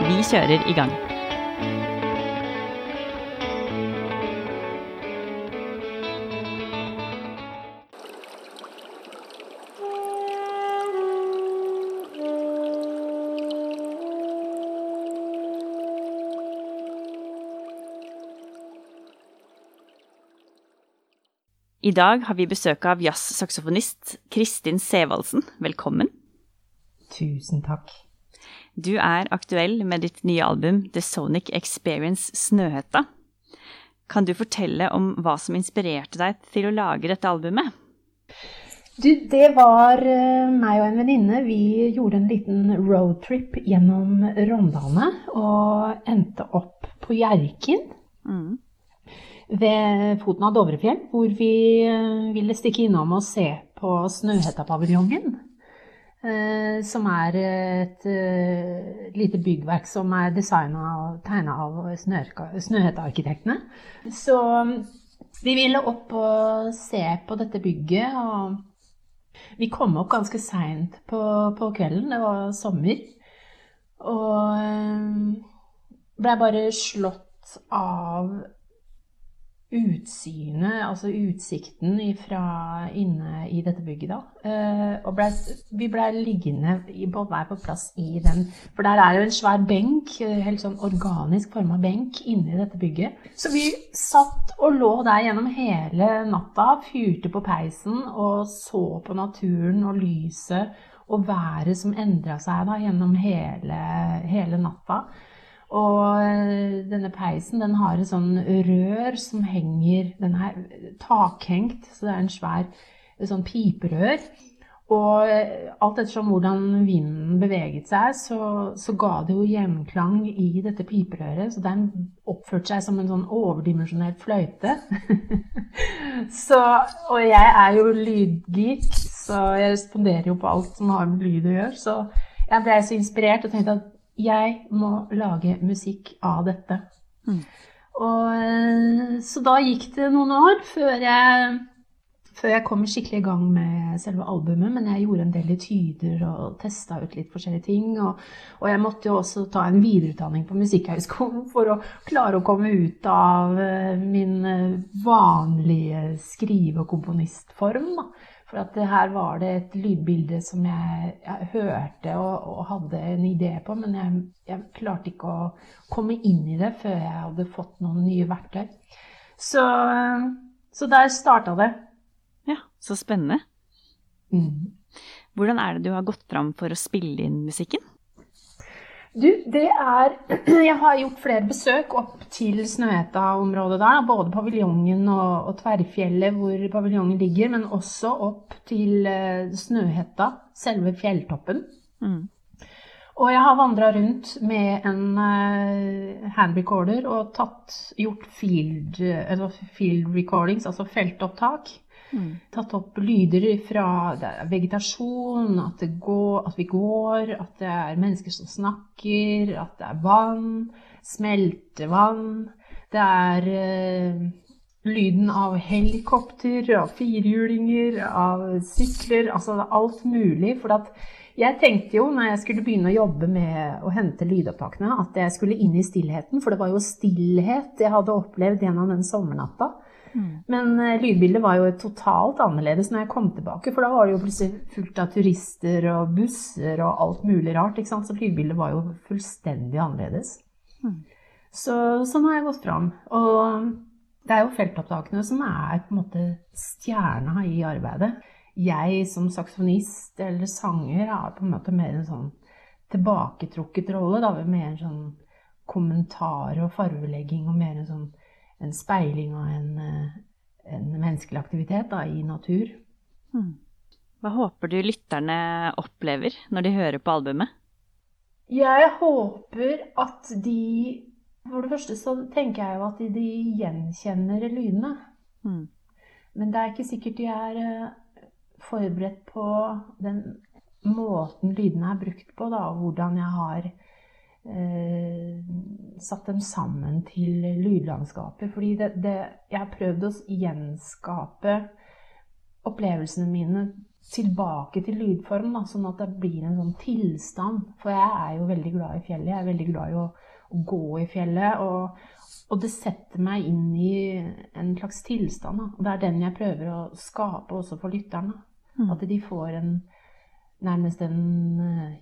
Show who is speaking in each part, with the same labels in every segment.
Speaker 1: Vi kjører i gang. I dag har vi besøk av jazzsaksofonist Kristin Sevaldsen. Velkommen.
Speaker 2: Tusen takk.
Speaker 1: Du er aktuell med ditt nye album The Sonic Experience Snøhetta. Kan du fortelle om hva som inspirerte deg til å lage dette albumet?
Speaker 2: Du, det var eh, meg og en venninne. Vi gjorde en liten roadtrip gjennom Rondane og endte opp på Hjerkinn. Mm ved foten av Dovrefjell, hvor vi eh, ville stikke innom og se på Snøhetta-paviljongen. Eh, som er et uh, lite byggverk som er designa og tegna av Snøhetta-arkitektene. Så vi ville opp og se på dette bygget. Og vi kom opp ganske seint på, på, kvelden. Det var sommer. Og uh, blei bare slått av utsynet, altså utsikten fra inne i dette bygget, da. Eh, og ble, vi blei liggende på hver på plass i den. For der er jo en svær benk, eh, helt sånn organisk forma benk, inni dette bygget. Så vi satt og lå der gjennom hele natta, fyrte på peisen og så på naturen og lyset og været som endra seg da gjennom hele, hele natta. Og eh, denne peisen den har et sånn rør som henger Den er takhengt, så det er en svær sånn piperør. Og eh, alt ettersom hvordan vinden beveget seg, så, så, ga det jo gjenklang i dette piperøret. Så den oppførte seg som en sånn overdimensjonert fløyte. så, og jeg er jo lydgeek, så jeg responderer jo på alt som har med lyd å gjøre. Så jeg ble så inspirert og tenkte at jeg må lage musikk av dette. Mm. Og, eh, så da gikk det noen år før jeg, før jeg kom skikkelig i gang med selve albumet. Men jeg gjorde en del etyder og testa ut litt forskjellige ting. Og, og, jeg måtte jo også ta en videreutdanning på Musikkhøgskolen for å klare å komme ut av eh, min eh, vanlige skrive- og komponistform. Da. For at her var det et lydbilde som jeg, jeg hørte og, og, hadde en idé på, men jeg, jeg, klarte ikke å komme inn i det før jeg hadde fått noen nye verktøy. Så, så der starta det.
Speaker 1: Ja, så spennende. Mm. Hvordan er det du har gått fram for å spille inn musikken?
Speaker 2: Du, det er Jeg har gjort flere besøk opp til Snøhetta-området der. Både paviljongen og, og, Tverrfjellet hvor paviljongen ligger, men også opp til uh, Snøhetta, selve fjelltoppen. Mm. Og jeg har vandra rundt med en uh, handrecorder og tatt, gjort field, uh, field recordings, altså feltopptak. Mm. Tatt opp lyder fra vegetasjon, at, går, at, vi går, at det er mennesker som snakker, at det er vann, smeltevann. Det er eh, lyden av helikopter, av firehjulinger, av sykler. Altså alt mulig. For jeg tenkte jo når jeg skulle begynne å jobbe med å hente lydopptakene, at jeg skulle inn i stillheten. For det var jo stillhet jeg hadde opplevd gjennom den sommernatta. Mm. Men uh, lydbildet var jo totalt annerledes når jeg kom tilbake, for da var det jo plutselig fullt av turister og busser og alt mulig rart. ikke sant? Så lydbildet var jo fullstendig annerledes. Mm. Så sånn har jeg gått fram. Og det er jo feltopptakene som er på en måte stjerna i arbeidet. Jeg som saksofonist eller sanger har på en måte mer en sånn tilbaketrukket rolle. da, Mer en sånn kommentar og farvelegging og mer en sånn en speiling av en, eh, en menneskelig aktivitet da, i natur.
Speaker 1: Hmm. Hva håper du lytterne opplever når de hører på albumet?
Speaker 2: Jeg håper at de For det første så tenker jeg jo at de, de gjenkjenner lydene.
Speaker 1: Mm.
Speaker 2: Men det er ikke sikkert de er eh, forberedt på den måten lydene er brukt på, da, og hvordan jeg har eh, satt dem sammen til lydlandskapet. Fordi det, det, jeg har prøvd å gjenskape opplevelsene mine tilbake til lydform, da, sånn at det blir en sånn tilstand. For jeg er jo veldig glad i fjellet. Jeg er veldig glad i å, å gå i fjellet. Og, og, det setter meg inn i en slags tilstand. Da. Og det er den jeg prøver å skape også for lytterne.
Speaker 1: Mm.
Speaker 2: At de får en nærmest en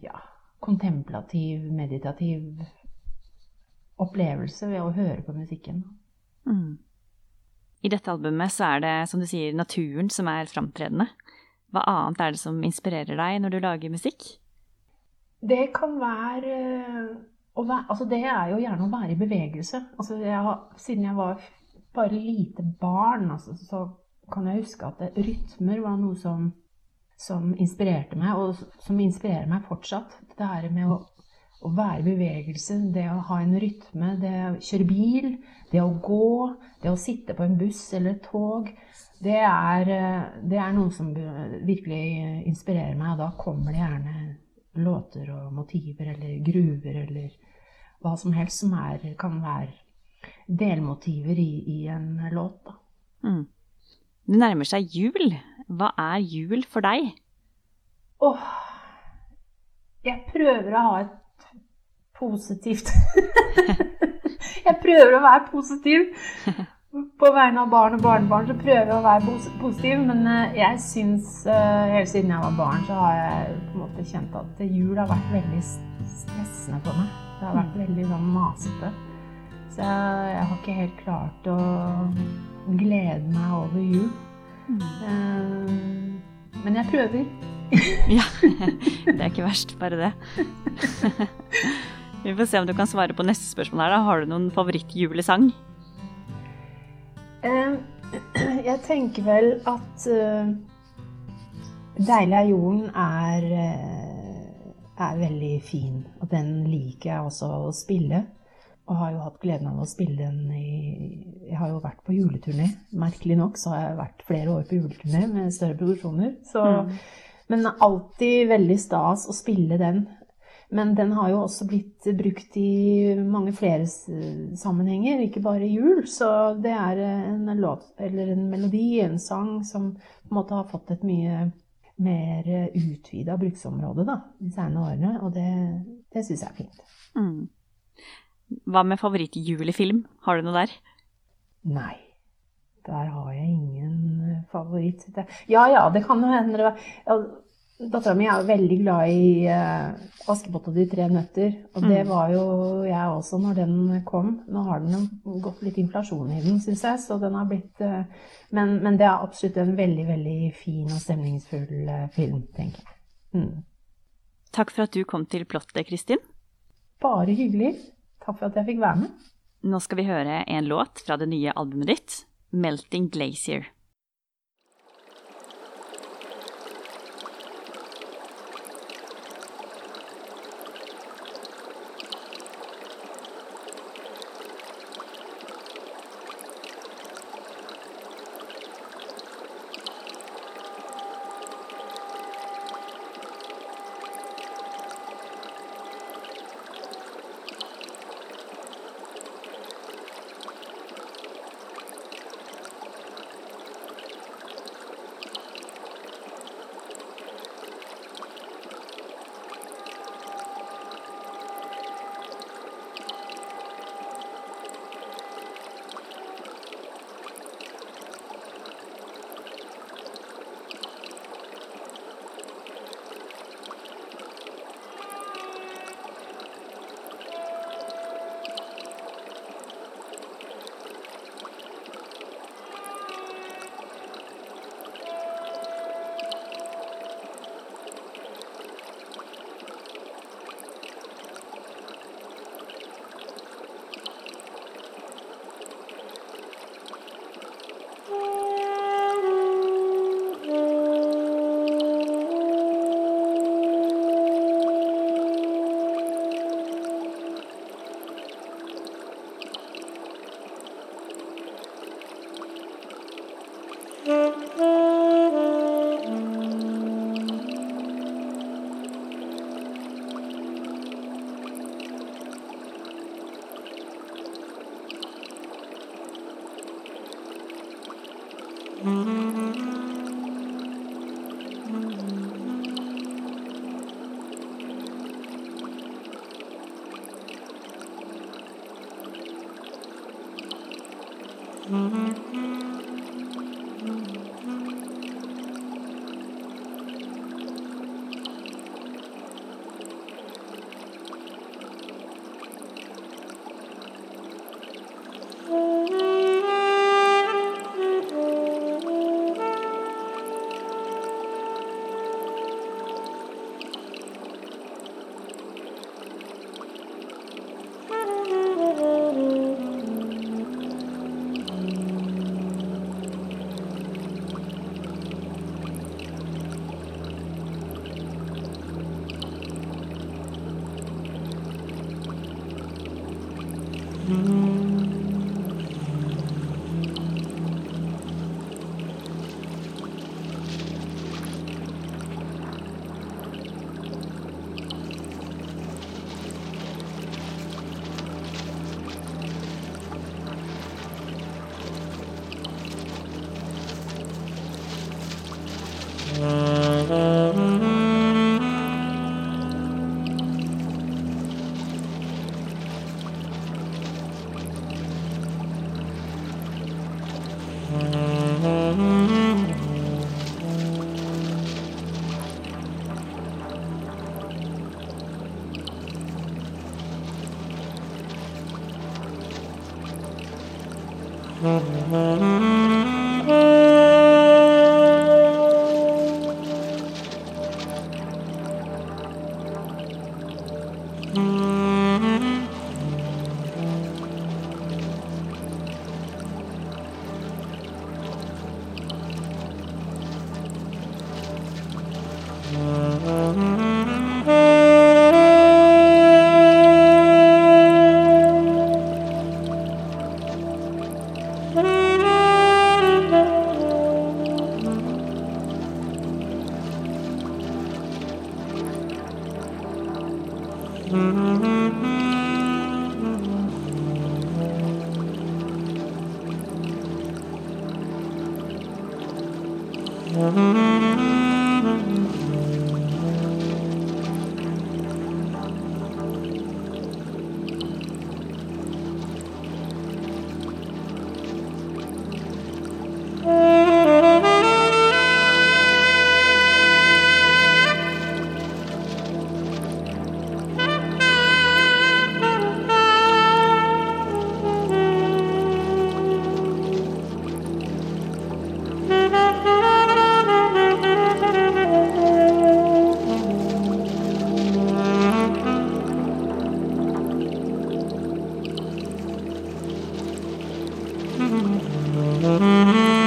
Speaker 2: ja, kontemplativ, meditativ opplevelse ved å høre på musikken.
Speaker 1: Mm. I dette albumet så er det, som du sier, naturen som er framtredende. Hva annet er det som inspirerer deg når du lager musikk?
Speaker 2: Det kan være, være altså Det er jo gjerne å være i bevegelse. Altså jeg har, siden jeg var bare lite barn, altså, så kan jeg huske at rytmer var noe som, som, inspirerte meg, og som inspirerer meg fortsatt. Det her med å, å være i bevegelse, det å ha en rytme, det å kjøre bil, det å gå, det å sitte på en buss eller et tog det er, eh, det er, noe som virkelig inspirerer meg, og da kommer det gjerne låter og motiver eller gruver eller hva som helst som er, kan være delmotiver i, i en låt. Da.
Speaker 1: Mm. Det nærmer seg jul. Hva er jul for deg?
Speaker 2: Åh Jeg prøver å ha et positivt Jeg prøver å være positiv på vegne av barn og barnebarn så prøver jeg å være positiv, men eh, jeg syns eh, Helt siden jeg var barn, så har jeg på en måte kjent at jul har vært veldig stressende for meg. Det har vært veldig sånn masete. Så jeg, jeg har ikke helt klart å glede meg over jul. Mm. Men jeg prøver.
Speaker 1: ja. Det er ikke verst, bare det. Vi får se om du kan svare på neste spørsmål her. da. Har du noen favorittjulesang?
Speaker 2: Jeg tenker vel at uh, 'Deilig er jorden' er, er veldig fin. Og den liker jeg også å spille. Og har jo hatt gleden av å spille den i Jeg har jo vært på juleturné. Merkelig nok så har jeg vært flere år på juleturné med større produksjoner. Så, mm. Men alltid veldig stas å spille den men den har jo også blitt brukt i mange flere sammenhenger, ikke bare jul. Så det er en låt, eller en melodi, en sang, som på en måte har fått et mye mer utvida bruksområde da, de senere årene. Og det, det syns jeg er fint.
Speaker 1: Mm. Hva med favorittjulefilm? Har du noe der?
Speaker 2: Nei. Der har jeg ingen favoritt. Ja ja, det kan jo hende Dattera mi er veldig glad i uh, 'Askepott og de tre nøtter'. Og det mm. var jo jeg også når den kom. Nå har den gått litt inflasjon i den, syns jeg. Så den har blitt uh, men, men, det er absolutt en veldig, veldig fin og stemningsfull uh, film, tenker jeg. Mm.
Speaker 1: Takk for at du kom til Plottet, Kristin.
Speaker 2: Bare hyggelig. Takk for at jeg fikk være med.
Speaker 1: Nå skal vi høre en låt fra det nye albumet ditt, 'Melting Glacier'. Mm-hmm. Música Mm-hmm.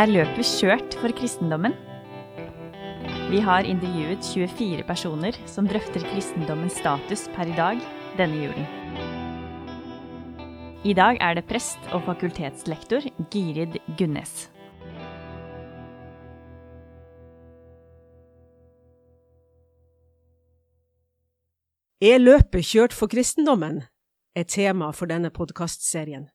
Speaker 1: Er løpet kjørt for kristendommen? Vi har intervjuet 24 personer som drøfter kristendommens status per i dag denne julen. I dag er det prest og fakultetslektor Girid Gunnes.
Speaker 3: Er løpet kjørt for kristendommen? er tema for denne podkastserien.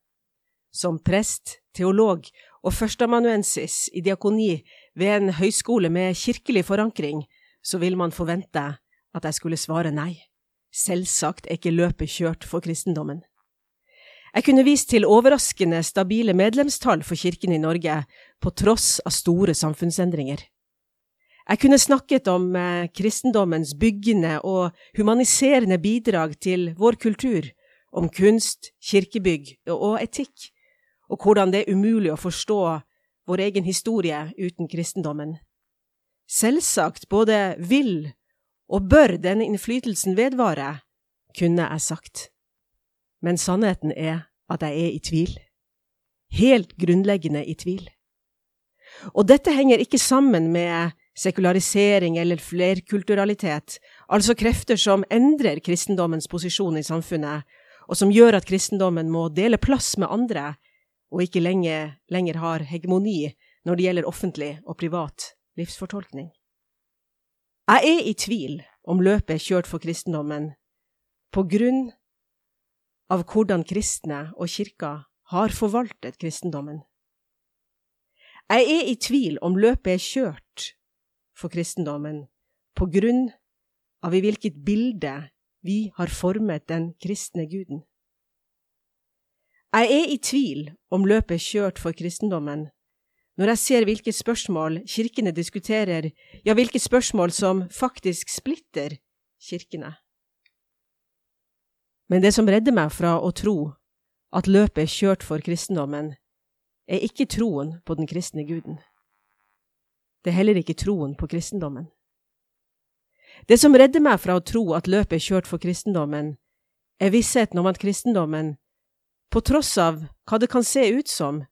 Speaker 3: Som prest, teolog og førsteamanuensis i diakoni ved en høyskole med kirkelig forankring, så vil man forvente at jeg skulle svare nei. Selvsagt er ikke løpet kjørt for kristendommen. Jeg kunne vist til overraskende stabile medlemstall for kirken i Norge, på tross av store samfunnsendringer. Jeg kunne snakket om eh, kristendommens byggende og humaniserende bidrag til vår kultur, om kunst, kirkebygg og etikk, og hvordan det er umulig å forstå vår egen historie uten kristendommen. Selvsagt både vil og bør denne innflytelsen vedvare, kunne jeg sagt. Men sannheten er at jeg er i tvil. Helt grunnleggende i tvil. Og dette henger ikke sammen med sekularisering eller flerkulturalitet, altså krefter som endrer kristendommens posisjon i samfunnet, og som gjør at kristendommen må dele plass med andre, og ikke lenge, lenger har hegemoni når det gjelder offentlig og privat livsfortolkning. Jeg er i tvil om løpet er kjørt for kristendommen på grunn av hvordan kristne og kirka har forvaltet kristendommen. Jeg er i tvil om løpet er kjørt for kristendommen på grunn av i hvilket bilde vi har formet den kristne guden. Jeg er i tvil om løpet er kjørt for kristendommen når jeg ser hvilke spørsmål kirkene diskuterer, ja, hvilke spørsmål som faktisk splitter kirkene. Men det som redder meg fra å tro at løpet er kjørt for kristendommen, er ikke troen på den kristne guden. Det er heller ikke troen på kristendommen. Det som redder meg fra å tro at løpet er kjørt for kristendommen, er vissheten om at kristendommen, på tross av hva det kan se ut som,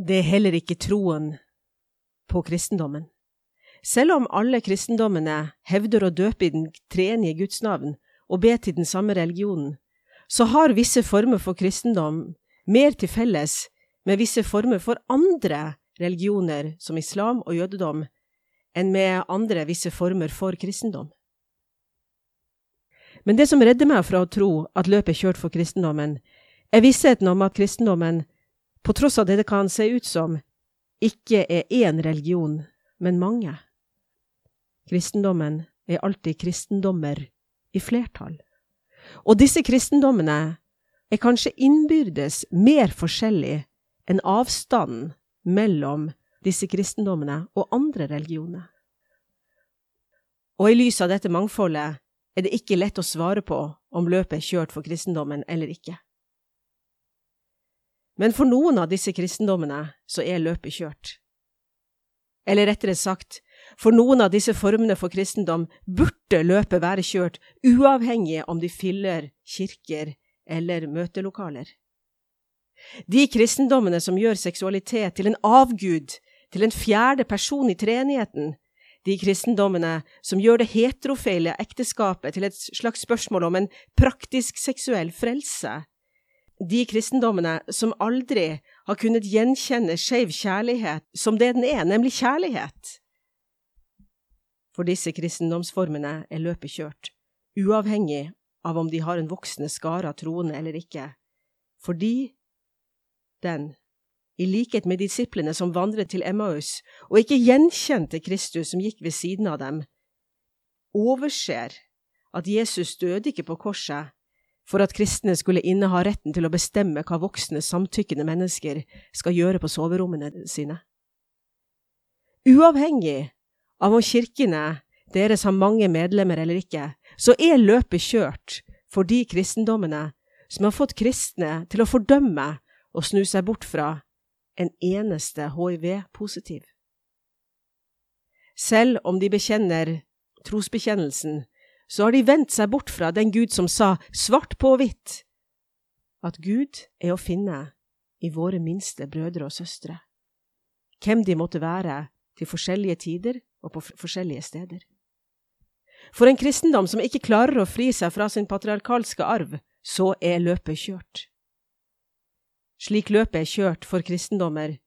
Speaker 3: det er heller ikke troen på kristendommen. Selv om alle kristendommene hevder å døpe i den treenige Guds navn og be til den samme religionen, så har visse former for kristendom mer til felles med visse former for andre religioner, som islam og jødedom, enn med andre visse former for kristendom. Men det som redder meg fra å tro at løpet er kjørt for kristendommen, er vissheten om at kristendommen på tross av det det kan se ut som, ikke er én religion, men mange. Kristendommen er alltid kristendommer i flertall. Og disse kristendommene er kanskje innbyrdes mer forskjellig enn avstanden mellom disse kristendommene og andre religioner. Og i lys av dette mangfoldet er det ikke lett å svare på om løpet er kjørt for kristendommen eller ikke. Men for noen av disse kristendommene så er løpet kjørt. Eller rettere sagt, for noen av disse formene for kristendom burde løpet være kjørt, uavhengig om de fyller kirker eller møtelokaler. De kristendommene som gjør seksualitet til en avgud, til en fjerde person i treenigheten, de kristendommene som gjør det heterofile ekteskapet til et slags spørsmål om en praktisk seksuell frelse, de kristendommene som aldri har kunnet gjenkjenne skeiv kjærlighet som det den er, nemlig kjærlighet. For disse kristendomsformene er løpet kjørt, uavhengig av om de har en voksende skare av troende eller ikke, fordi den, i likhet med disiplene som vandret til Emmaus og ikke gjenkjente Kristus som gikk ved siden av dem, overser at Jesus døde ikke på korset for at kristne skulle inneha retten til å bestemme hva voksne, samtykkende mennesker skal gjøre på soverommene sine. Uavhengig av om kirkene deres har mange medlemmer eller ikke, så er løpet kjørt for de kristendommene som har fått kristne til å fordømme og snu seg bort fra en eneste hiv-positiv. Selv om de bekjenner trosbekjennelsen så har de vendt seg bort fra den Gud som sa svart på hvitt at Gud er å finne i våre minste brødre og søstre, hvem de måtte være til forskjellige tider og på forskjellige steder. For en kristendom som ikke klarer å fri seg fra sin patriarkalske arv, så er løpet kjørt. Slik løpet er kjørt for kristendommer,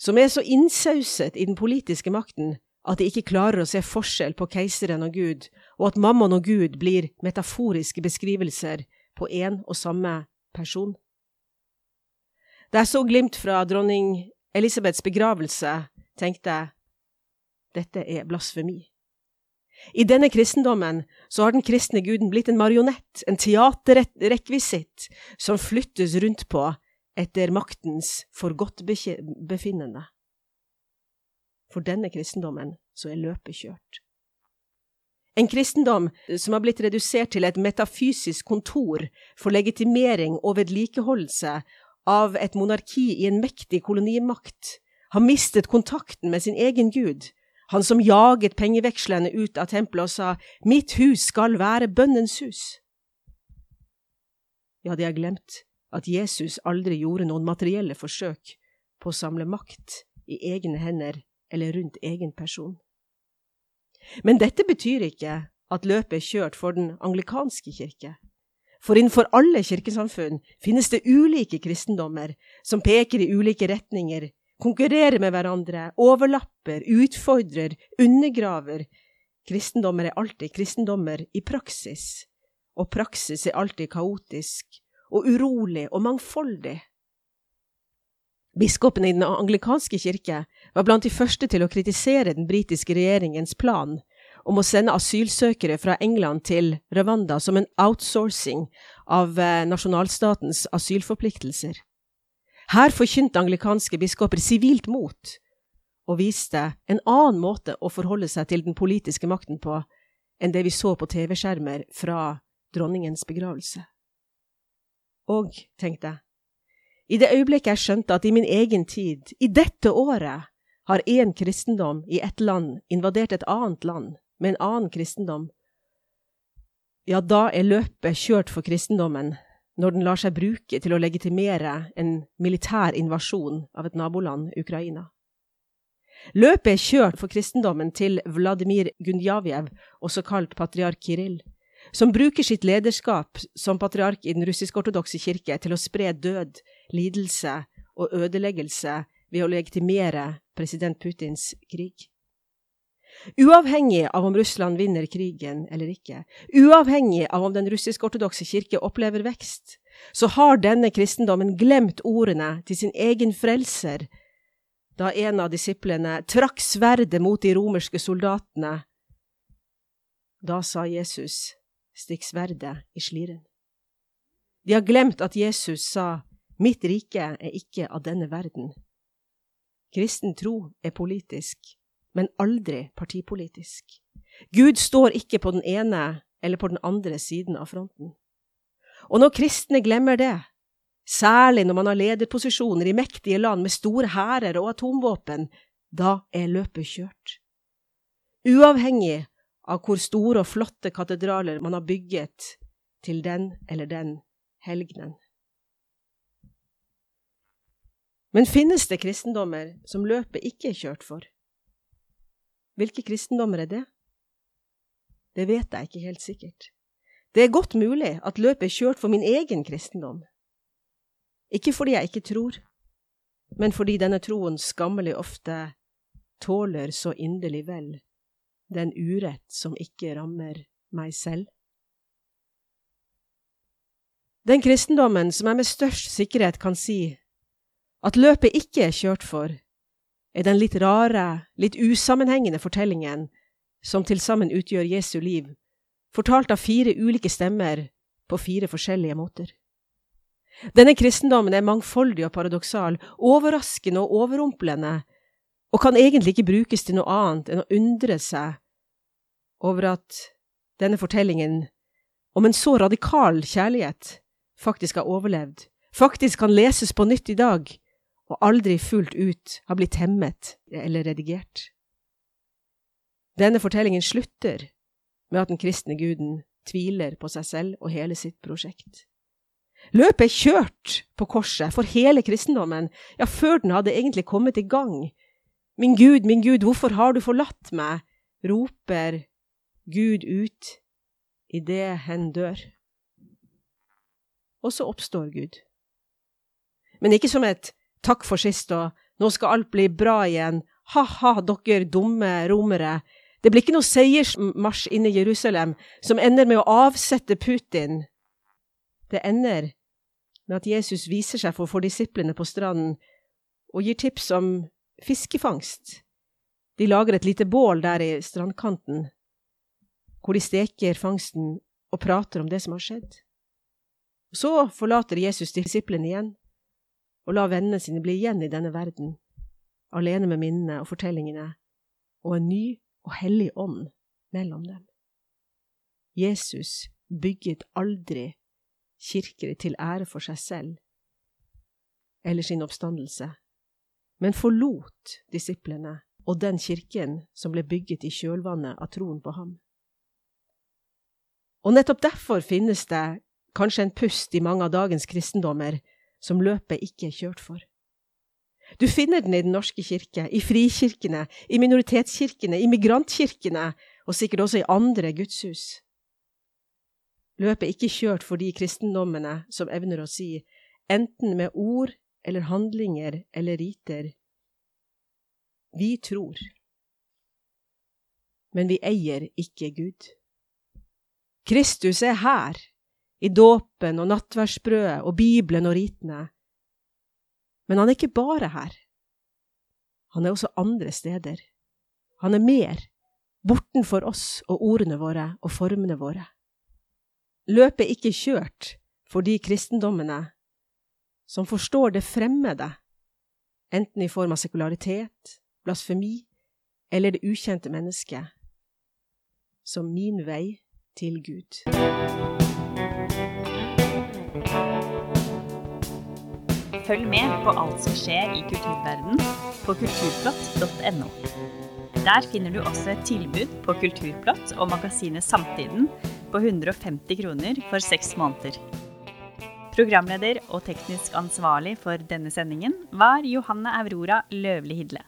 Speaker 3: som er så innsauset i den politiske makten at de ikke klarer å se forskjell på keiseren og Gud, og at mammon og Gud blir metaforiske beskrivelser på én og samme person. Da jeg så glimt fra dronning Elisabeths begravelse, tenkte jeg dette er blasfemi. I denne kristendommen så har den kristne guden blitt en marionett, en teaterrekvisitt, som flyttes rundt på etter maktens forgodtbefinnende. For denne kristendommen så er løpet kjørt. En kristendom som har blitt redusert til et metafysisk kontor for legitimering og vedlikeholdelse av et monarki i en mektig kolonimakt, har mistet kontakten med sin egen gud, han som jaget pengevekslene ut av tempelet og sa Mitt hus skal være bønnens hus. Ja, de har glemt at Jesus aldri gjorde noen materielle forsøk på å samle makt i egne hender eller rundt egen person. Men dette betyr ikke at løpet er kjørt for den anglikanske kirke. For innenfor alle kirkesamfunn finnes det ulike kristendommer som peker i ulike retninger, konkurrerer med hverandre, overlapper, utfordrer, undergraver. Kristendommer er alltid kristendommer i praksis, og praksis er alltid kaotisk og urolig og mangfoldig. Biskopene i den anglikanske kirke var blant de første til å kritisere den britiske regjeringens plan om å sende asylsøkere fra England til Rwanda som en outsourcing av eh, nasjonalstatens asylforpliktelser. Her forkynte anglikanske biskoper sivilt mot og viste en annen måte å forholde seg til den politiske makten på enn det vi så på TV-skjermer fra dronningens begravelse. Og, tenkte jeg, i det øyeblikket jeg skjønte at i min egen tid, i dette året, har én kristendom i ett land invadert et annet land med en annen kristendom, ja, da er løpet kjørt for kristendommen når den lar seg bruke til å legitimere en militær invasjon av et naboland, Ukraina. Løpet er kjørt for kristendommen til Vladimir Gundjavjev, også kalt patriark Kirill, som bruker sitt lederskap som patriark i den russisk-ortodokse kirke til å spre død, lidelse og ødeleggelse ved å legitimere president Putins krig. Uavhengig av om Russland vinner krigen eller ikke, uavhengig av om den russisk-ortodokse kirke opplever vekst, så har denne kristendommen glemt ordene til sin egen frelser da en av disiplene trakk sverdet mot de romerske soldatene. Da sa Jesus, stikk sverdet i sliren. De har glemt at Jesus sa, mitt rike er ikke av denne verden. Kristen tro er politisk, men aldri partipolitisk. Gud står ikke på den ene eller på den andre siden av fronten. Og når kristne glemmer det, Særlig når man har lederposisjoner i mektige land med store hærer og atomvåpen. Da er løpet kjørt. Uavhengig av hvor store og flotte katedraler man har bygget til den eller den helgenen. Men finnes det kristendommer som løpet ikke er kjørt for? Hvilke kristendommer er det? Det vet jeg ikke helt sikkert. Det er godt mulig at løpet er kjørt for min egen kristendom. Ikke fordi jeg ikke tror, men fordi denne troen skammelig ofte tåler så inderlig vel den urett som ikke rammer meg selv. Den kristendommen som jeg med størst sikkerhet kan si at løpet ikke er kjørt for, er den litt rare, litt usammenhengende fortellingen som til sammen utgjør Jesu liv, fortalt av fire ulike stemmer på fire forskjellige måter. Denne kristendommen er mangfoldig og paradoksal, overraskende og overrumplende, og kan egentlig ikke brukes til noe annet enn å undre seg over at denne fortellingen om en så radikal kjærlighet faktisk har overlevd, faktisk kan leses på nytt i dag, og aldri fullt ut har blitt hemmet eller redigert. Denne fortellingen slutter med at den kristne guden tviler på seg selv og hele sitt prosjekt. Løpet er kjørt på korset for hele kristendommen, ja, før den hadde egentlig kommet i gang. Min Gud, min Gud, hvorfor har du forlatt meg? roper Gud ut idet hen dør. Og så oppstår Gud. Men ikke som et takk for sist og nå skal alt bli bra igjen, ha-ha, dere dumme romere. Det blir ikke noe seiersmarsj inn i Jerusalem som ender med å avsette Putin. Det ender med at Jesus viser seg for, for disiplene på stranden og gir tips om fiskefangst. De lager et lite bål der i strandkanten, hvor de steker fangsten og prater om det som har skjedd. Så forlater Jesus disiplene igjen og lar vennene sine bli igjen i denne verden, alene med minnene og fortellingene, og en ny og hellig ånd mellom dem. Jesus bygget aldri kirker til ære for seg selv eller sin oppstandelse, men forlot disiplene og den kirken som ble bygget i kjølvannet av troen på ham. Og nettopp derfor finnes det kanskje en pust i mange av dagens kristendommer som løpet ikke er kjørt for. Du finner den i Den norske kirke, i frikirkene, i minoritetskirkene, i migrantkirkene og sikkert også i andre gudshus. Løpet er ikke kjørt for de kristendommene som evner å si, enten med ord eller handlinger eller riter, vi tror, men vi eier ikke Gud. Kristus er her, i dåpen og nattverdsbrødet og Bibelen og ritene. Men han er ikke bare her. Han er også andre steder. Han er mer, bortenfor for oss og ordene våre og formene våre. Løpet er ikke kjørt for de kristendommene som forstår det fremmede, enten i form av sekularitet, blasfemi eller det ukjente mennesket, som min vei til Gud.
Speaker 1: Følg med på alt som skjer i kulturverdenen på kulturplott.no. Der finner du også et tilbud på Kulturplott og magasinet Samtiden på 150 kroner for seks måneder. Programleder og teknisk ansvarlig for denne sendingen var Johanne Aurora Løvli Hidle.